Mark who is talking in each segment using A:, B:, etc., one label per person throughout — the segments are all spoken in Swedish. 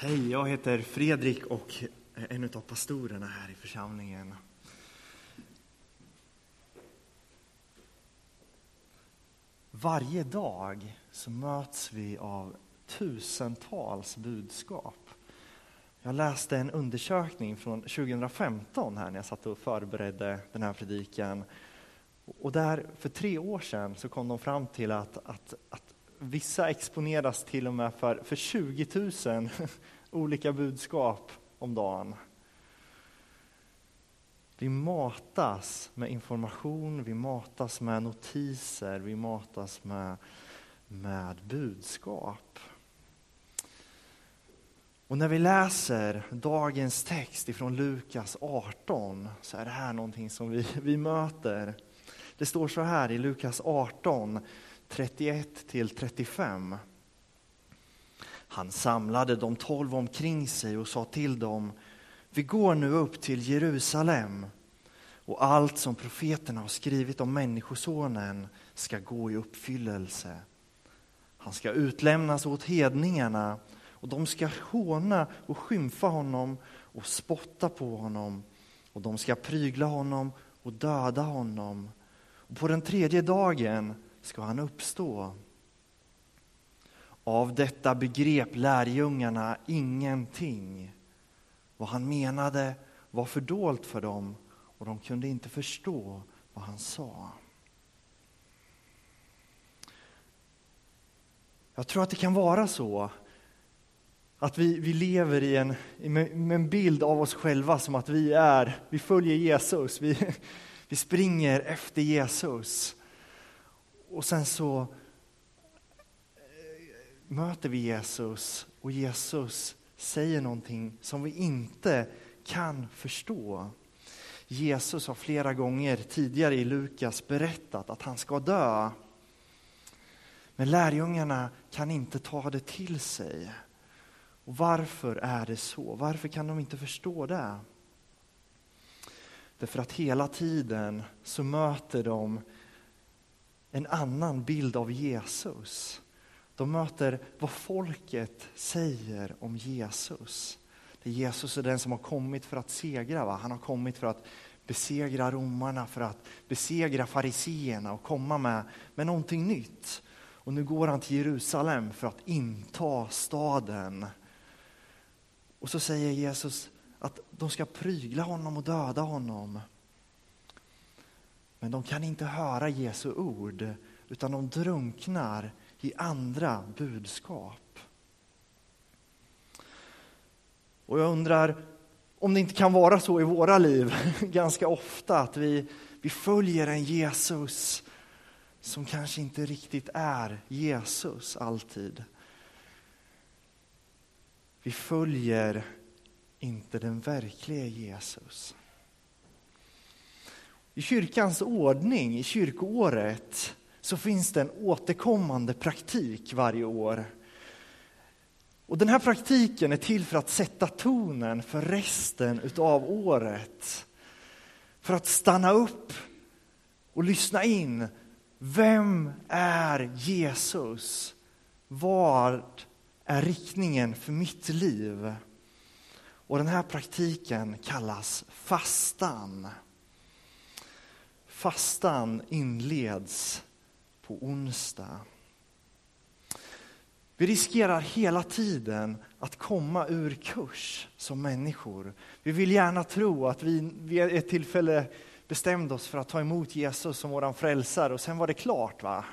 A: Hej, jag heter Fredrik och är en av pastorerna här i församlingen. Varje dag så möts vi av tusentals budskap. Jag läste en undersökning från 2015 här när jag satt och förberedde den här predikan. Och där för tre år sedan så kom de fram till att, att, att vissa exponeras till och med för, för 20 000 olika budskap om dagen. Vi matas med information, vi matas med notiser, vi matas med, med budskap. Och när vi läser dagens text ifrån Lukas 18 så är det här någonting som vi, vi möter. Det står så här i Lukas 18, 31 till 35. Han samlade de tolv omkring sig och sa till dem, vi går nu upp till Jerusalem och allt som profeterna har skrivit om Människosonen ska gå i uppfyllelse. Han ska utlämnas åt hedningarna och de ska håna och skymfa honom och spotta på honom och de ska prygla honom och döda honom. Och på den tredje dagen ska han uppstå. Av detta begrep lärjungarna ingenting. Vad han menade var fördolt för dem och de kunde inte förstå vad han sa. Jag tror att det kan vara så att vi, vi lever i en, med, en bild av oss själva som att vi är, vi följer Jesus, vi, vi springer efter Jesus. Och sen så eh, möter vi Jesus och Jesus säger någonting som vi inte kan förstå. Jesus har flera gånger tidigare i Lukas berättat att han ska dö. Men lärjungarna kan inte ta det till sig. Och varför är det så? Varför kan de inte förstå det? Därför att hela tiden så möter de en annan bild av Jesus. De möter vad folket säger om Jesus. Det Jesus är den som har kommit för att segra. Va? Han har kommit för att besegra romarna, för att besegra fariseerna och komma med, med någonting nytt. Och nu går han till Jerusalem för att inta staden. Och så säger Jesus att de ska prygla honom och döda honom. Men de kan inte höra Jesu ord, utan de drunknar i andra budskap. Och jag undrar om det inte kan vara så i våra liv ganska ofta att vi, vi följer en Jesus som kanske inte riktigt är Jesus alltid. Vi följer inte den verkliga Jesus. I kyrkans ordning, i kyrkoåret, så finns det en återkommande praktik varje år. Och den här praktiken är till för att sätta tonen för resten utav året. För att stanna upp och lyssna in. Vem är Jesus? Vad är riktningen för mitt liv? Och den här praktiken kallas fastan. Fastan inleds på onsdag. Vi riskerar hela tiden att komma ur kurs som människor. Vi vill gärna tro att vi vid ett tillfälle bestämde oss för att ta emot Jesus som vår frälsare och sen var det klart. va?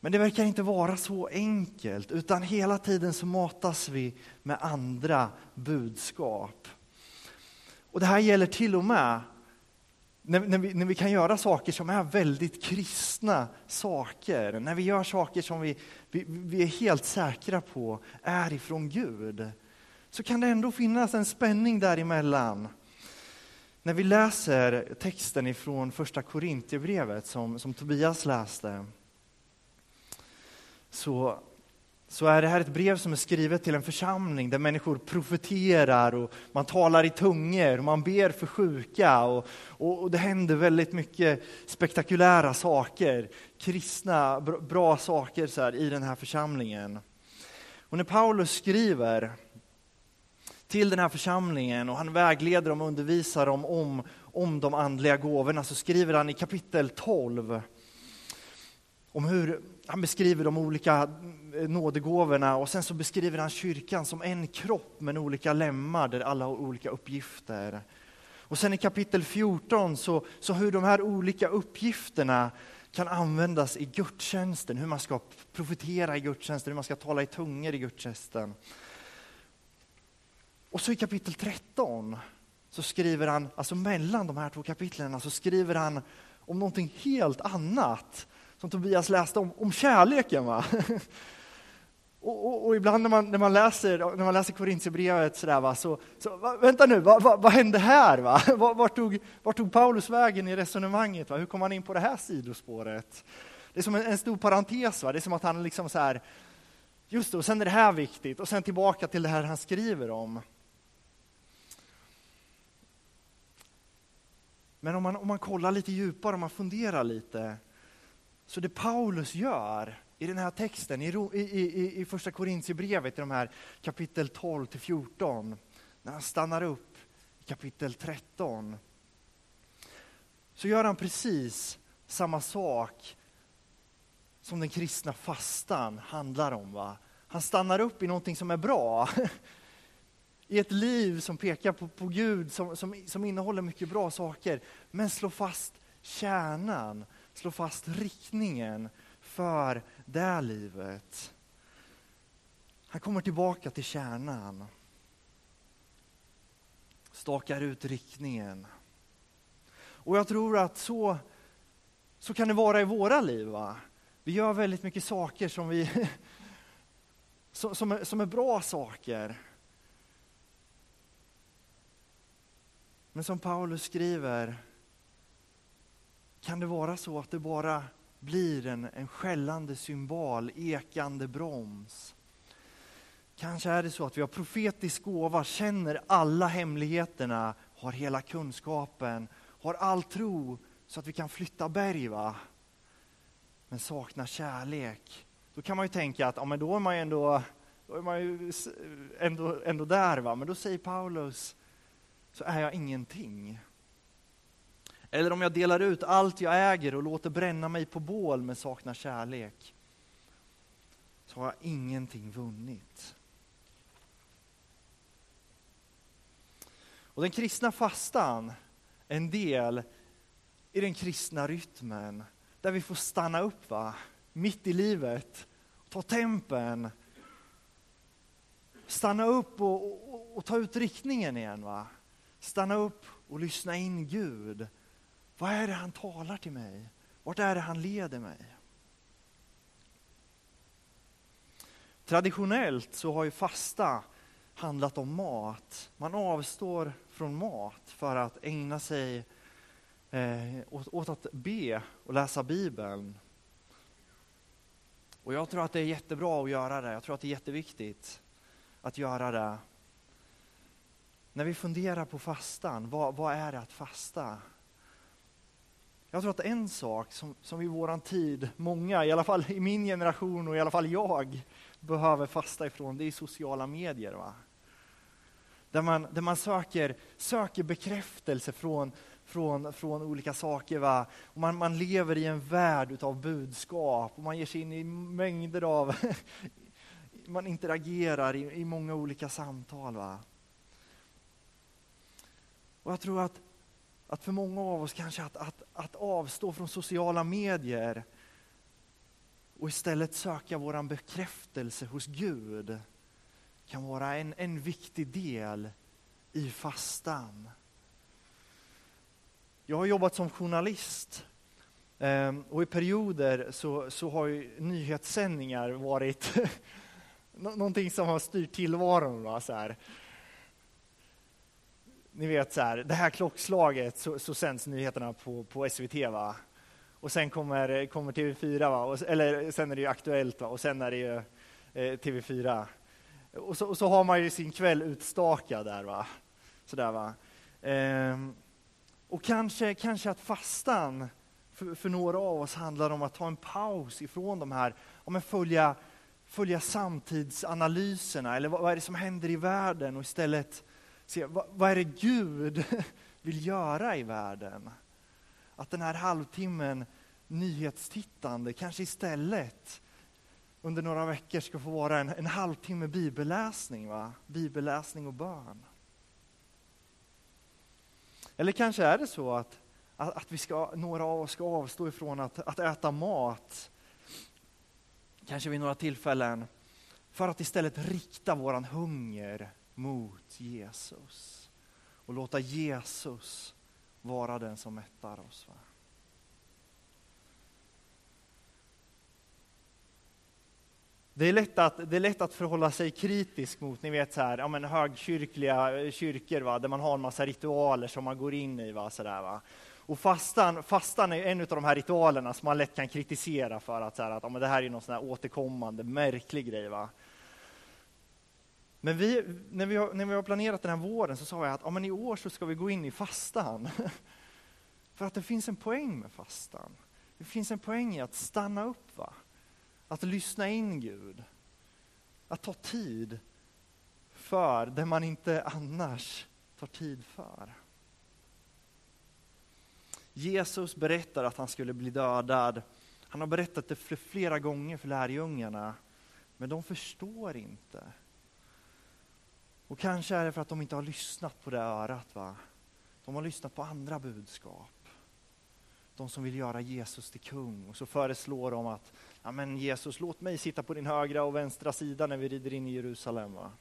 A: Men det verkar inte vara så enkelt, utan hela tiden så matas vi med andra budskap. Och det här gäller till och med när, när, vi, när vi kan göra saker som är väldigt kristna saker, när vi gör saker som vi, vi, vi är helt säkra på är ifrån Gud, så kan det ändå finnas en spänning däremellan. När vi läser texten ifrån första Korintierbrevet som, som Tobias läste, så så är det här ett brev som är skrivet till en församling där människor profeterar och man talar i tungor och man ber för sjuka och, och, och det händer väldigt mycket spektakulära saker, kristna, bra saker så här, i den här församlingen. Och när Paulus skriver till den här församlingen och han vägleder dem och undervisar dem om, om de andliga gåvorna så skriver han i kapitel 12 om hur han beskriver de olika eh, nådegåvorna och sen så beskriver han kyrkan som en kropp med olika lemmar där alla har olika uppgifter. Och sen i kapitel 14 så, så hur de här olika uppgifterna kan användas i gudstjänsten, hur man ska profetera i gudstjänsten, hur man ska tala i tungor i gudstjänsten. Och så i kapitel 13 så skriver han, alltså mellan de här två kapitlen, så skriver han om någonting helt annat som Tobias läste om, om kärleken. Va? Och, och, och, ibland när man, när man läser, när man läser Korintierbrevet så, så, så va, vänta nu, va, va, vad hände här? Va? Vart, tog, var tog Paulus vägen i resonemanget? Va? Hur kom han in på det här sidospåret? Det är som en, en stor parentes, va? det är som att han liksom så här, just det, och sen är det här viktigt, och sen tillbaka till det här han skriver om. Men om man, om man kollar lite djupare, om man funderar lite, så det Paulus gör i den här texten, i, i, i, i första Korintierbrevet, i de här kapitel 12 till 14, när han stannar upp i kapitel 13, så gör han precis samma sak som den kristna fastan handlar om. Va? Han stannar upp i någonting som är bra. I ett liv som pekar på, på Gud, som, som, som innehåller mycket bra saker. Men slår fast kärnan, slå fast riktningen för det livet. Han kommer tillbaka till kärnan. Stakar ut riktningen. Och jag tror att så, så kan det vara i våra liv. Va? Vi gör väldigt mycket saker som, vi, som, är, som är bra saker. Men som Paulus skriver, kan det vara så att det bara blir en, en skällande symbol, ekande broms. Kanske är det så att vi har profetisk gåva, känner alla hemligheterna, har hela kunskapen, har all tro så att vi kan flytta berg. Va? Men saknar kärlek. Då kan man ju tänka att ja, men då är man ju ändå, då är man ju ändå, ändå där. Va? Men då säger Paulus, så är jag ingenting. Eller om jag delar ut allt jag äger och låter bränna mig på bål men saknar kärlek, så har jag ingenting vunnit. Och den kristna fastan är en del i den kristna rytmen, där vi får stanna upp va? mitt i livet, ta tempen, stanna upp och, och, och ta ut riktningen igen. Va? Stanna upp och lyssna in Gud vad är det han talar till mig? Vart är det han leder mig? Traditionellt så har ju fasta handlat om mat. Man avstår från mat för att ägna sig eh, åt, åt, att be och läsa Bibeln. Och jag tror att det är jättebra att göra det. Jag tror att det är jätteviktigt att göra det. När vi funderar på fastan, vad, vad är det att fasta? Jag tror att en sak som, som i våran tid, många, i alla fall i min generation och i alla fall jag, behöver fasta ifrån, det är sociala medier. Va? Där man, där man söker, söker bekräftelse från, från, från olika saker. Va? Och man, man lever i en värld utav budskap och man ger sig in i mängder av... man interagerar i, i många olika samtal. Va? Och jag tror att att för många av oss kanske att, att, att avstå från sociala medier och istället söka vår bekräftelse hos Gud kan vara en, en viktig del i fastan. Jag har jobbat som journalist ehm, och i perioder så, så har ju nyhetssändningar varit någonting som har styrt tillvaron. Va? Så här ni vet så här, det här klockslaget så, så sänds nyheterna på, på SVT va? Och sen kommer, kommer TV4 va? Och, eller sen är det ju Aktuellt va? och sen är det ju eh, TV4. Och så, och så, har man ju sin kväll utstakad där va. Sådär va. Ehm, och kanske, kanske att fastan för, för, några av oss handlar om att ta en paus ifrån de här, om att följa, följa samtidsanalyserna eller vad, vad är det som händer i världen och istället se vad, vad är det Gud vill göra i världen. Att den här halvtimmen nyhetstittande kanske istället under några veckor ska få vara en, en halvtimme bibelläsning, va? bibelläsning och bön. Eller kanske är det så att, att, att vi ska, några av oss ska avstå ifrån att, att äta mat, kanske vid några tillfällen, för att istället rikta våran hunger mot Jesus. Och låta Jesus vara den som mättar oss. Va? Det är, lätt att, det är lätt att förhålla sig kritisk mot ni vet så här, ja, men högkyrkliga eh, kyrkor va, där man har en massa ritualer som man går in i. Va, så där, va. Och fastan, fastan är en av de här ritualerna som man lätt kan kritisera för att, så här, att ja, men det här är någon sån här återkommande, märklig grej. Va. Men vi, när, vi har, när vi har planerat den här våren så sa jag att ja, men i år så ska vi gå in i fastan. för att det finns en poäng med fastan. Det finns en poäng i att stanna upp. va att lyssna in Gud. Att ta tid för det man inte annars tar tid för. Jesus berättar att han skulle bli dödad. Han har berättat det flera gånger för lärjungarna, men de förstår inte. Och kanske är det för att de inte har lyssnat på det örat. Va? De har lyssnat på andra budskap de som vill göra Jesus till kung. Och så föreslår de att ja, men Jesus, låt mig sitta på din högra och vänstra sida när vi rider in i Jerusalem. Va?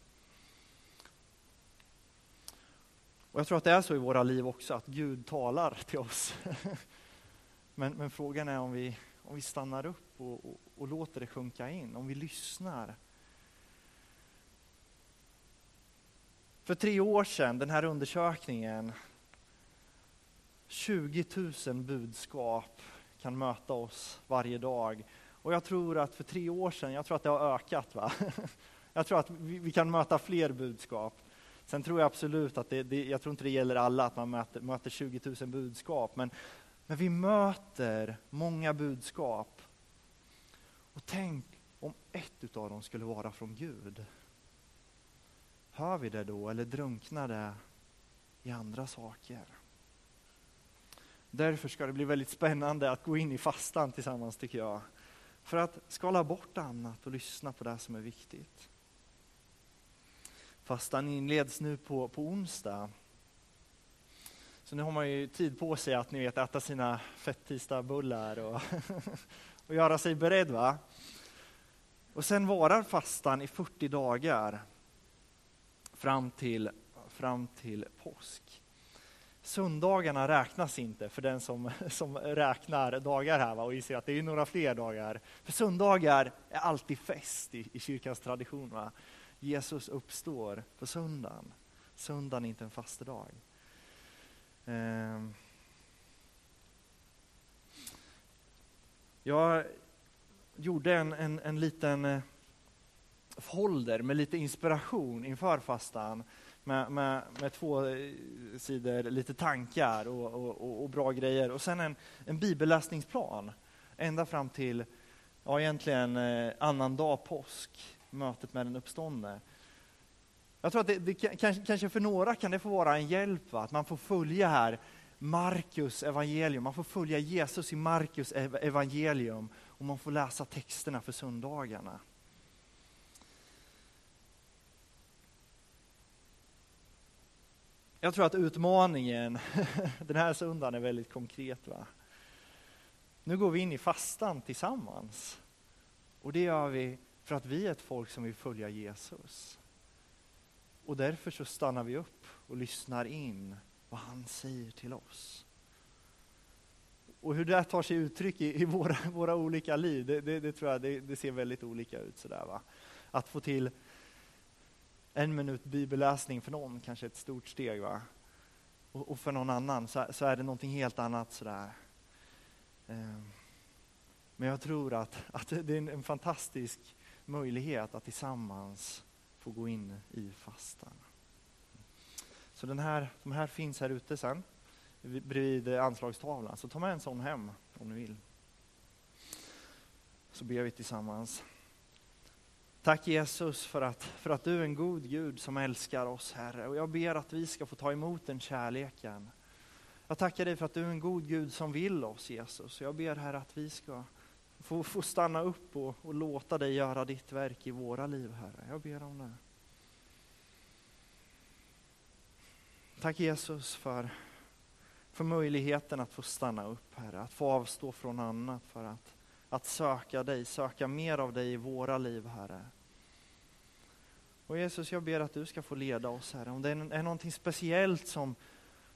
A: Och jag tror att det är så i våra liv också, att Gud talar till oss. men, men, frågan är om vi, om vi stannar upp och, och, och låter det sjunka in, om vi lyssnar. För tre år sedan, den här undersökningen, 20 000 budskap kan möta oss varje dag. Och jag tror att för tre år sedan, jag tror att det har ökat. Va? Jag tror att vi, vi kan möta fler budskap. Sen tror jag absolut att det, det, jag tror inte det gäller alla att man möter, möter 20 000 budskap, men, men vi möter många budskap. Och tänk om ett av dem skulle vara från Gud. Hör vi det då eller drunknar det i andra saker? Därför ska det bli väldigt spännande att gå in i fastan tillsammans tycker jag. För att skala bort annat och lyssna på det som är viktigt. Fastan inleds nu på, på onsdag. Så nu har man ju tid på sig att ni vet, äta sina fettisdagbullar och, och göra sig beredd. Va? Och sen varar fastan i 40 dagar fram till, fram till påsk. Söndagarna räknas inte för den som, som räknar dagar här va, och inser att det är några fler dagar. För söndagar är alltid fest i, i kyrkans tradition. Va? Jesus uppstår på söndagen. Söndagen är inte en fastedag. Eh. Jag gjorde en, en, en liten eh, folder med lite inspiration inför fastan med, med, med två eh, sidor, lite tankar och, och, och, bra grejer. Och sen en, en bibelläsningsplan ända fram till, ja egentligen eh, dag påsk, mötet med den uppståndne. Jag tror att det, det, kanske, kanske för några kan det få vara en hjälp, va? att man får följa här Markus evangelium, man får följa Jesus i Markus evangelium och man får läsa texterna för söndagarna. Jag tror att utmaningen den här söndagen är väldigt konkret. Va? Nu går vi in i fastan tillsammans. Och det gör vi för att vi är ett folk som vill följa Jesus. Och därför så stannar vi upp och lyssnar in vad han säger till oss. Och hur det tar sig uttryck i, i våra, våra olika liv, det, det, det tror jag det, det, ser väldigt olika ut. Sådär, va? Att få till en minut bibelläsning för någon kanske ett stort steg. Va? Och, och för någon annan så, så, är det någonting helt annat. sådär. Eh, men jag tror att, att det är en, en, fantastisk möjlighet att tillsammans få gå in i fastan. Så den här, de här finns här ute sen, bredvid anslagstavlan. Så ta med en sån hem om ni vill. Så ber vi tillsammans. Tack Jesus för att, för att du är en god Gud som älskar oss Herre. Och jag ber att vi ska få ta emot den kärleken. Jag tackar dig för att du är en god Gud som vill oss Jesus. Jag ber Herre att vi ska få, få stanna upp och, och låta dig göra ditt verk i våra liv Herre. Jag ber om det. Tack Jesus för, för möjligheten att få stanna upp Herre, att få avstå från annat för att, att söka dig, söka mer av dig i våra liv Herre. Och Jesus, jag ber att du ska få leda oss Herre. Om det är, någonting speciellt som,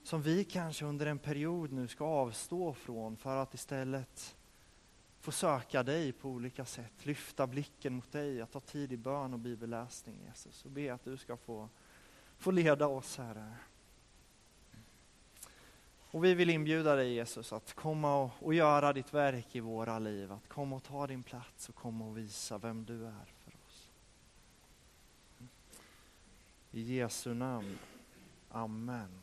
A: som vi kanske under en period nu ska avstå från för att istället få söka dig på olika sätt, lyfta blicken mot dig, att ta tid i bön och bibelläsning Jesus. Och be att du ska få, få leda oss Herre. Och vi vill inbjuda dig Jesus att komma och, och, göra ditt verk i våra liv. Att komma och ta din plats och komma och visa vem du är för oss. I Jesu namn. Amen.